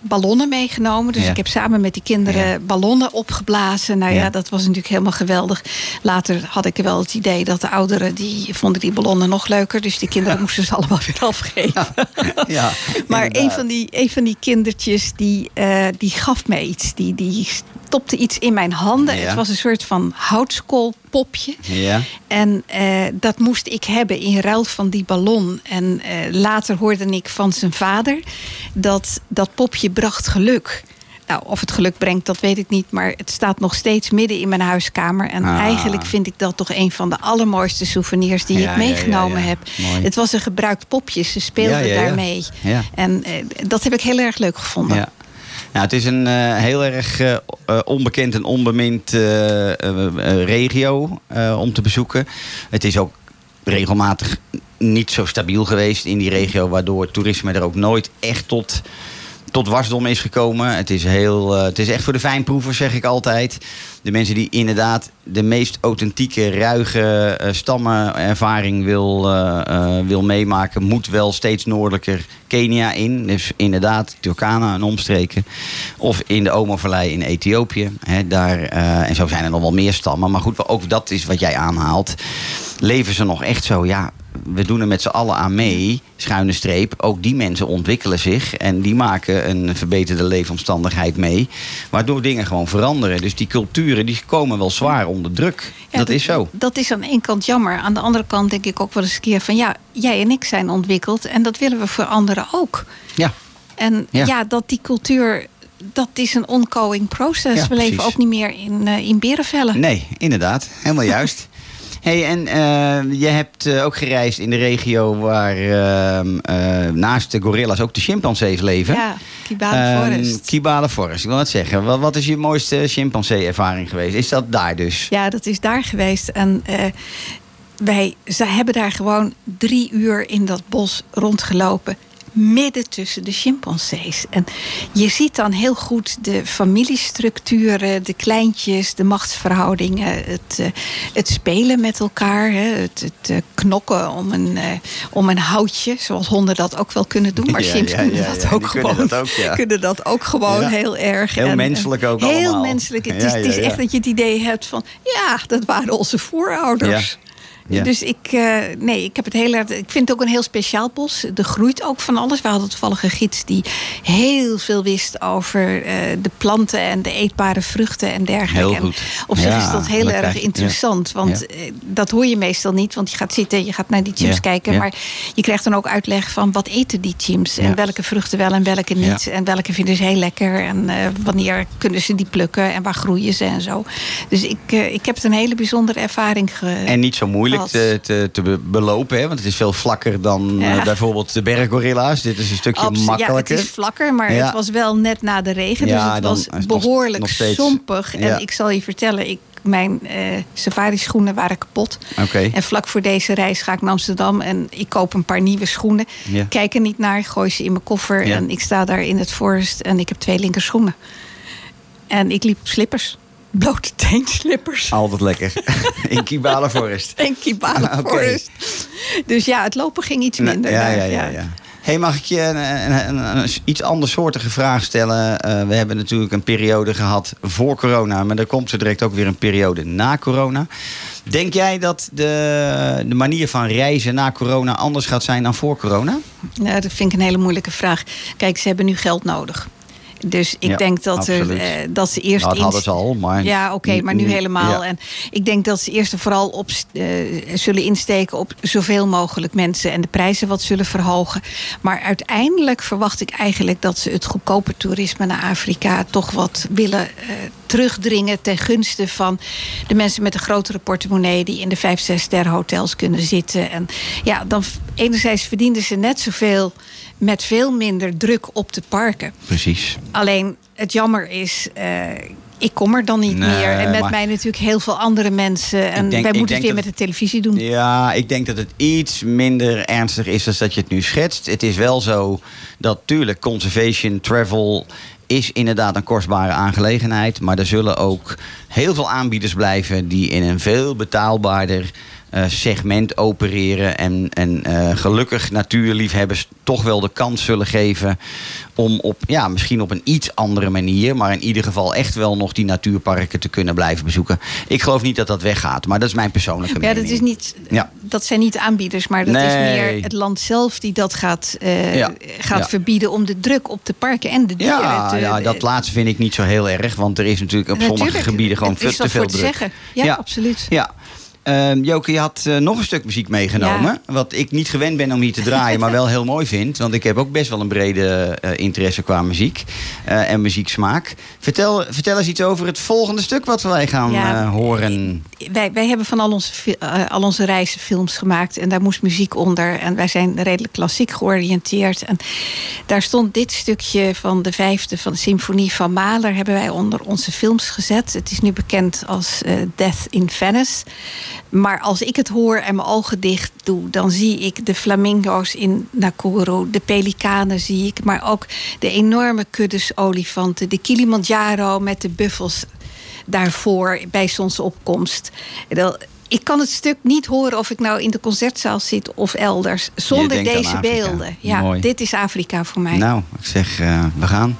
C: ballonnen meegenomen. Dus
B: Ja.
C: ik heb samen met die kinderen
B: Ja.
C: ballonnen opgeblazen. Nou ja.
B: Ja.
C: dat was natuurlijk helemaal geweldig. Later had ik wel het idee dat de ouderen... die vonden die ballonnen nog leuker. Dus die kinderen moesten ze allemaal weer afgeven.
B: Ja,
C: Maar
B: inderdaad.
C: een van, die, een van die kindertjes, die, eh, die gaf me iets. Die, die stopte iets in mijn handen. Het was een soort van houtskoolpopje.
B: Ja.
C: En eh, dat moest ik hebben in ruil van die ballon. En eh, later hoorde ik van zijn vader dat dat popje bracht geluk. Nou, of het geluk brengt, dat weet ik niet. Maar het staat nog steeds midden in mijn huiskamer. En
B: Ah.
C: eigenlijk vind ik dat toch een van de allermooiste souvenirs die
B: Ja,
C: ik meegenomen
B: ja, ja.
C: heb.
B: Mooi.
C: Het was een gebruikt popje. Ze
B: ja.
C: daarmee. En eh, dat heb ik heel erg leuk gevonden.
B: Nou, het is een eh, heel erg eh, onbekend en onbemind regio om te bezoeken. Het is ook regelmatig niet zo stabiel geweest in die regio, waardoor toerisme er ook nooit echt tot, tot wasdom is gekomen. Het is, heel, eh, het is echt voor de fijnproevers, zeg ik altijd. De mensen die inderdaad de meest authentieke, ruige eh, stammenervaring wil, eh, wil meemaken, moet wel steeds noordelijker Kenia in. Dus inderdaad, Turkana en omstreken. Of in de Omo-vallei in Ethiopië. Daar, en zo zijn er nog wel meer stammen. Maar goed, ook dat is wat jij aanhaalt. Leven ze nog echt zo? Ja, we doen er met z'n allen aan mee, schuine streep. Ook die mensen ontwikkelen zich en die maken een verbeterde leefomstandigheid mee. Waardoor dingen gewoon veranderen. Dus die culturen die komen wel zwaar onder druk.
C: Ja,
B: dat is zo.
C: Dat is aan één kant jammer. Aan de andere kant denk ik ook wel eens een keer van... ja, jij en ik zijn ontwikkeld en dat willen we voor anderen ook.
B: Ja,
C: En
B: Ja.
C: ja, dat die cultuur, dat is een ongoing process.
B: Ja,
C: we leven
B: precies.
C: ook niet meer in, eh in berenvellen.
B: nee, inderdaad. Helemaal juist. Hey, en eh, je hebt eh, ook gereisd in de regio waar ehm, eh, naast de gorilla's ook de chimpansees leven.
C: Ja, Kibale
B: Ehm,
C: Forest.
B: Kibale Forest, ik wil het zeggen. Wat, wat is je mooiste chimpansee-ervaring geweest? Is dat daar dus?
C: Ja, dat is daar geweest. En wij ze hebben daar gewoon drie uur in dat bos rondgelopen. Midden tussen de chimpansees. En je ziet dan heel goed de familiestructuren, de kleintjes, de machtsverhoudingen, het, eh, het spelen met elkaar, het, het eh, knokken om een, eh, om een houtje, zoals honden dat ook wel kunnen doen. Maar
B: Ja,
C: chimps
B: ja,
C: kunnen, dat ook
B: kunnen
C: gewoon,
B: dat ook, ja.
C: kunnen dat ook gewoon heel erg.
B: Heel
C: En,
B: menselijk ook
C: Heel
B: allemaal.
C: menselijk. Het is, het is echt dat je het idee hebt van... ja, dat waren onze voorouders.
B: Ja.
C: Dus ik, eh, nee, ik heb het heel erg. Ik vind het ook een heel speciaal bos. Er groeit ook van alles. We hadden toevallig een gids die heel veel wist over eh, de planten en de eetbare vruchten en dergelijke.
B: Heel
C: En
B: goed.
C: op zich
B: Ja,
C: is dat heel erg interessant. Want
B: Ja.
C: eh, dat hoor je meestal niet. Want je gaat zitten, je gaat naar die chimps kijken. Maar je krijgt dan ook uitleg van wat eten die chimps. En welke vruchten wel en welke niet. En welke vinden ze heel lekker. En wanneer kunnen ze die plukken. En waar groeien ze en zo. Dus ik, ik heb het een hele bijzondere ervaring ge
B: En niet zo moeilijk te, te, te be- belopen, hè? want het is veel vlakker dan
C: Ja.
B: eh, bijvoorbeeld de berggorilla's. Dit is een stukje
C: Abs-
B: makkelijker.
C: Ja, het is vlakker, maar
B: Ja.
C: het was wel net na de regen.
B: Ja,
C: dus het
B: dan
C: was
B: het
C: behoorlijk
B: nog
C: sompig. En ik zal je vertellen, ik, mijn eh safari-schoenen waren kapot.
B: Oké.
C: En vlak voor deze reis ga ik naar Amsterdam en ik koop een paar nieuwe schoenen.
B: Ja.
C: Kijk er niet naar, gooi ze in mijn koffer.
B: Ja.
C: En ik sta daar in het forest en ik heb twee linkerschoenen. En ik liep op slippers. Blote teenslippers.
B: Altijd lekker. In Kibale Forest.
C: En Kibale
B: Oké.
C: Forest. Dus ja, het lopen ging iets minder.
B: ja, ja, ja, ja. Hey, mag ik je een, een, een- een iets andersoortige vraag stellen? Eh, we hebben natuurlijk een periode gehad voor corona, maar er komt zo direct ook weer een periode na corona. Denk jij dat de, de manier van reizen na corona anders gaat zijn dan voor corona?
C: Nou, dat vind ik een hele moeilijke vraag. Kijk, ze hebben nu geld nodig. Dus ik
B: Ja,
C: denk dat, er, eh, dat ze eerst.
B: Nou, dat hadden ze al, maar...
C: Ja, oké, maar nu helemaal.
B: ja.
C: En ik denk dat ze eerst en vooral op, eh, zullen insteken op zoveel mogelijk mensen en de prijzen wat zullen verhogen. Maar uiteindelijk verwacht ik eigenlijk dat ze het goedkope toerisme naar Afrika toch wat willen eh, terugdringen ten gunste van de mensen met een grotere portemonnee die in de vijf, zes ster hotels kunnen zitten. En ja, dan enerzijds verdienen ze net zoveel met veel minder druk op de parken.
B: Precies.
C: Alleen het jammer is, eh, ik kom er dan niet
B: Nee,
C: meer. En met
B: maar-
C: mij natuurlijk heel veel andere mensen. En
B: denk-
C: wij moeten het weer
B: dat-
C: met de televisie doen.
B: Ja, ik denk dat het iets minder ernstig is dan dat je het nu schetst. Het is wel zo dat tuurlijk conservation, travel is inderdaad een kostbare aangelegenheid. Maar er zullen ook heel veel aanbieders blijven die in een veel betaalbaarder segment opereren. En, en eh, gelukkig natuurliefhebbers toch wel de kans zullen geven om op, ja, misschien op een iets andere manier, maar in ieder geval echt wel nog die natuurparken te kunnen blijven bezoeken. Ik geloof niet dat dat weggaat, maar dat is mijn persoonlijke
C: Ja,
B: mening.
C: dat, is niet,
B: Ja.
C: dat zijn niet aanbieders, maar dat is meer het land zelf die dat gaat, eh,
B: Ja.
C: gaat
B: Ja.
C: verbieden om de druk op de parken en de dieren
B: Ja,
C: te.
B: ja, dat laatste vind ik niet zo heel erg. Want er is natuurlijk op sommige gebieden gewoon te veel
C: voor te
B: druk.
C: zeggen. Ja, absoluut.
B: Ja. Ehm, Joke, je had eh, nog een stuk muziek meegenomen. Wat ik niet gewend ben om hier te draaien, maar wel heel mooi vind. Want ik heb ook best wel een brede eh, interesse qua muziek eh, en muzieksmaak. Vertel, vertel eens iets over het volgende stuk wat wij gaan
C: Ja.
B: horen.
C: Wij, wij hebben van al onze, al onze reizen films gemaakt en daar moest muziek onder. En wij zijn redelijk klassiek georiënteerd. En daar stond dit stukje van de vijfde van de symfonie van Mahler... hebben wij onder onze films gezet. Het is nu bekend als Death in Venice. Maar als ik het hoor en mijn ogen dicht doe... dan zie ik de flamingo's in Nakuru, de pelikanen zie ik... maar ook de enorme kuddes olifanten, de Kilimanjaro met de buffels daarvoor bij zonsopkomst. Ik kan het stuk niet horen of ik nou in de concertzaal zit of elders. Zonder deze beelden. Ja,
B: Mooi.
C: dit is Afrika voor mij.
B: Nou, ik zeg, eh, we gaan.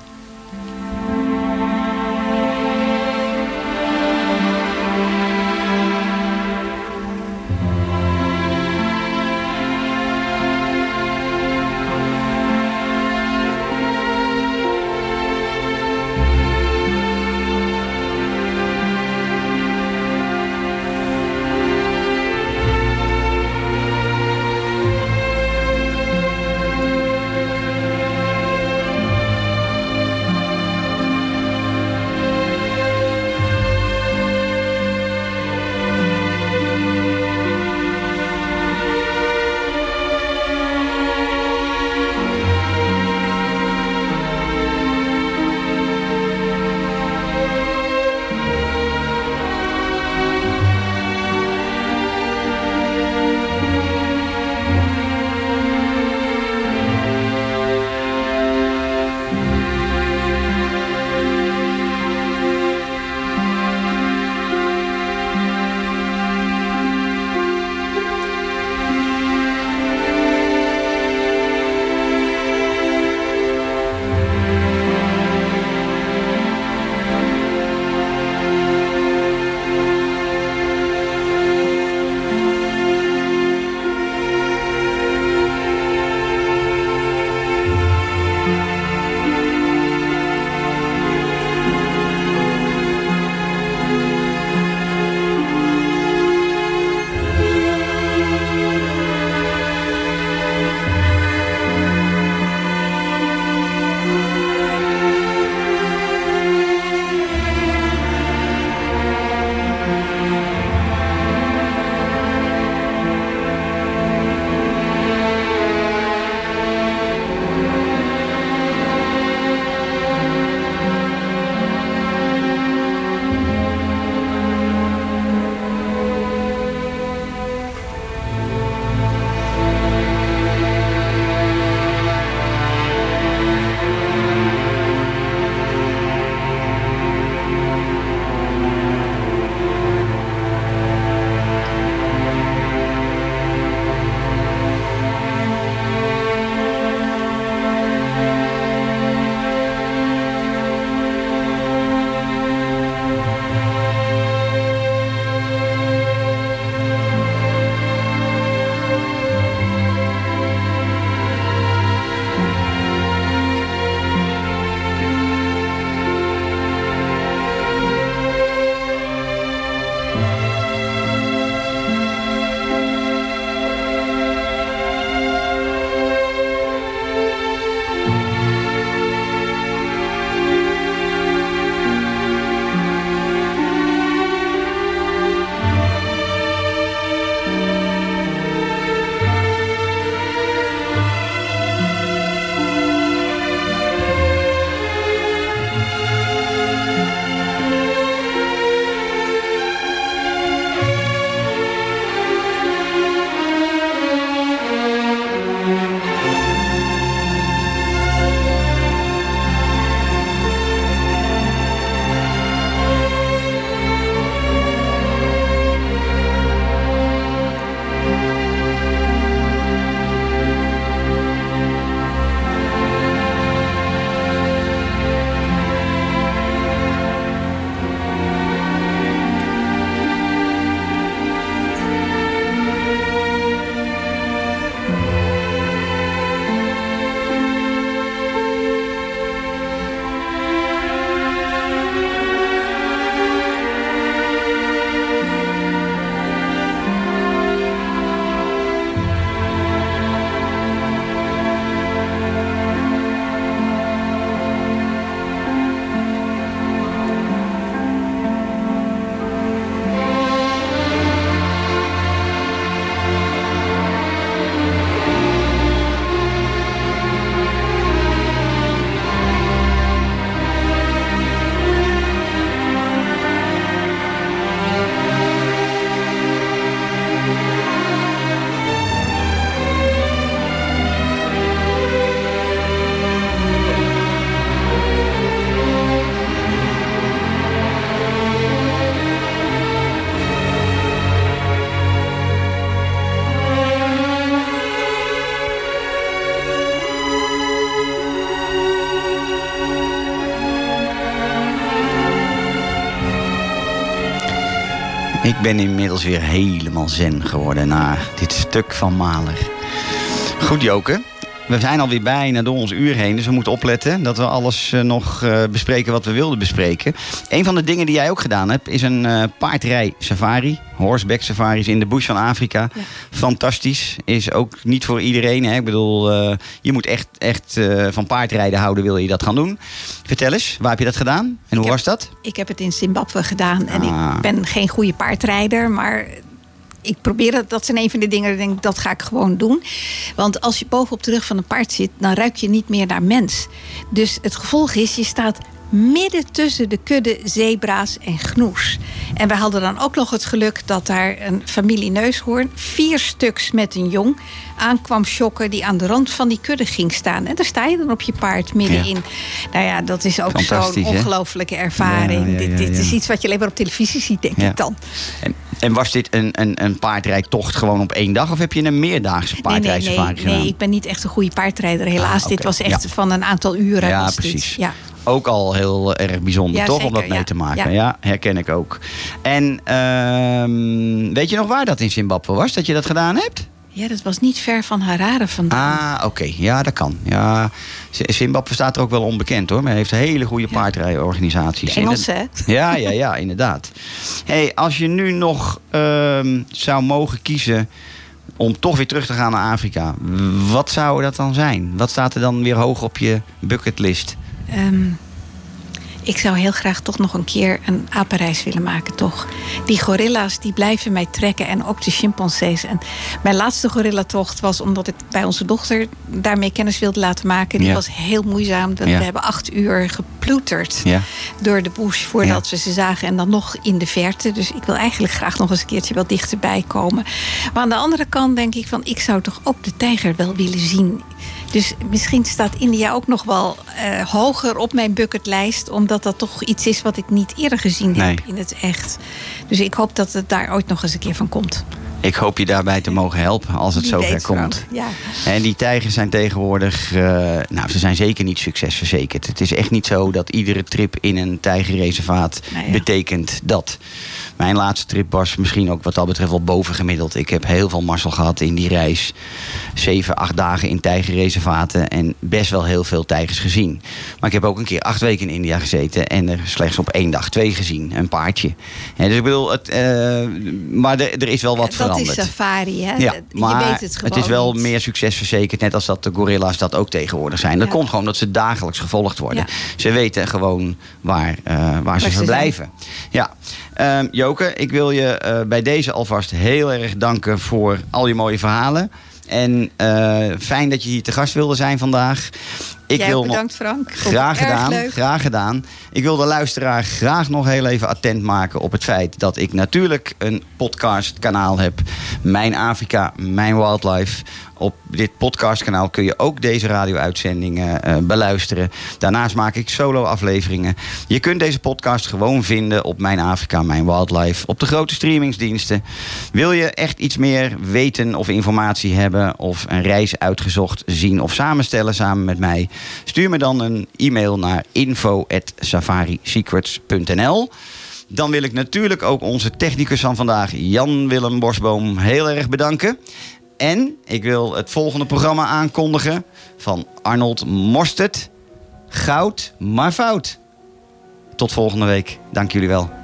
B: Ben inmiddels weer helemaal zen geworden na dit stuk van Maler. Goed, Joke. We zijn alweer bijna door ons uur heen, dus we moeten opletten dat we alles eh, nog eh, bespreken wat we wilden bespreken. Een van de dingen die jij ook gedaan hebt, is een eh, paardrij safari. Horseback safaris in de bush van Afrika.
C: Ja.
B: Fantastisch. Is ook niet voor iedereen. Hè? Ik bedoel, je moet echt, echt van paardrijden houden, wil je dat gaan doen. Vertel eens, waar heb je dat gedaan? En hoe
C: heb-
B: was dat?
C: Ik heb het in Zimbabwe gedaan. En
B: Ah.
C: ik ben geen goede paardrijder, maar ik probeer het. Dat zijn een van de dingen, denk dat ga ik gewoon doen. Want als je bovenop de rug van een paard zit, dan ruik je niet meer naar mens. Dus het gevolg is, je staat midden tussen de kudde zebra's en gnoes. En we hadden dan ook nog het geluk dat daar een familie neushoorn... vier stuks met een jong aankwam shocken... die aan de rand van die kudde ging staan. En daar sta je dan op je paard middenin. Nou ja, dat is ook zo'n ongelofelijke ervaring.
B: Ja, ja, ja,
C: dit dit
B: ja.
C: is iets wat je alleen maar op televisie ziet, denk
B: Ja.
C: ik dan.
B: En, en was dit een, een, een paardrijdtocht gewoon op één dag? Of heb je een meerdaagse
C: Nee, nee, nee,
B: gedaan?
C: nee, ik ben niet echt een goede paardrijder. Helaas,
B: Ah,
C: dit was echt
B: Ja.
C: van een aantal uren.
B: Ja,
C: dit.
B: precies.
C: Ja.
B: Ook al heel erg bijzonder,
C: Ja,
B: toch? om dat mee
C: ja.
B: te maken. Ja. Herken ik ook. En ehm, weet je nog waar dat in Zimbabwe was, dat je dat gedaan hebt?
C: ja, dat was niet ver van Harare vandaan.
B: Ah, oké. Ja, dat kan. Ja, Zimbabwe staat er ook wel onbekend hoor. Maar heeft hele goede
C: Ja.
B: paardrijorganisaties.
C: de Engelse, hè?
B: Ja, ja, ja, inderdaad. hey, als je nu nog ehm, zou mogen kiezen om toch weer terug te gaan naar Afrika, wat zou dat dan zijn? Wat staat er dan weer hoog op je bucketlist?
C: Ehm, ik zou heel graag toch nog een keer een apenreis willen maken, toch? Die gorilla's die blijven mij trekken en ook de chimpansees. En mijn laatste gorillatocht was omdat ik bij onze dochter daarmee kennis wilde laten maken. Die
B: Ja.
C: was heel moeizaam. We
B: Ja.
C: we hebben acht uur geploeterd
B: Ja.
C: door de bush voordat we ze zagen. En dan nog in de verte. Dus ik wil eigenlijk graag nog eens een keertje wel dichterbij komen. Maar aan de andere kant denk ik van... ik zou toch ook de tijger wel willen zien. Dus misschien staat India ook nog wel eh, hoger op mijn bucketlijst. Omdat dat toch iets is wat ik niet eerder gezien
B: Nee.
C: heb in het echt. Dus ik hoop dat het daar ooit nog eens een keer van komt.
B: Ik hoop je daarbij te mogen helpen als het
C: Wie
B: zover
C: weet,
B: komt.
C: Ja.
B: En die tijgers zijn tegenwoordig, eh, nou, ze zijn zeker niet succesverzekerd. Het is echt niet zo dat iedere trip in een tijgerreservaat
C: ja.
B: betekent dat. Mijn laatste trip was misschien ook wat dat betreft wel bovengemiddeld. Ik heb heel veel mazzel gehad in die reis. Zeven, acht dagen in en best wel heel veel tijgers gezien. Maar ik heb ook een keer acht weken in India gezeten en er slechts op één dag twee gezien. Een paardje. Dus ik bedoel, het, eh, maar er, er is wel wat
C: dat
B: veranderd.
C: is safari, hè?
B: Ja,
C: je
B: maar
C: weet het gewoon
B: is wel
C: niet.
B: meer succesverzekerd, net als dat de gorilla's dat ook tegenwoordig zijn. Dat
C: Ja.
B: komt gewoon dat ze dagelijks gevolgd worden.
C: Ja.
B: Ze weten gewoon waar, eh, waar, ze
C: ze
B: verblijven. Ja, Ehm, Joke, ik wil je eh, bij deze alvast heel erg danken voor al je mooie verhalen. En eh, fijn dat je hier te gast wilde zijn vandaag. Ik
C: Jij
B: wil
C: bedankt, Frank.
B: Graag gedaan, graag gedaan. Ik wil de luisteraar graag nog heel even attent maken op het feit dat ik natuurlijk een podcastkanaal heb. Mijn Afrika, mijn Wildlife. Op dit podcastkanaal kun je ook deze radio-uitzendingen eh, beluisteren. Daarnaast maak ik solo-afleveringen. Je kunt deze podcast gewoon vinden op Mijn Afrika, Mijn Wildlife. Op de grote streamingsdiensten. Wil je echt iets meer weten of informatie hebben... of een reis uitgezocht zien of samenstellen samen met mij... stuur me dan een e-mail naar info.safarisecrets.nl dan wil ik natuurlijk ook onze technicus van vandaag, Jan-Willem Bosboom, heel erg bedanken. En ik wil het volgende programma aankondigen van Arnold Mostert. Goud, maar fout. Tot volgende week. Dank jullie wel.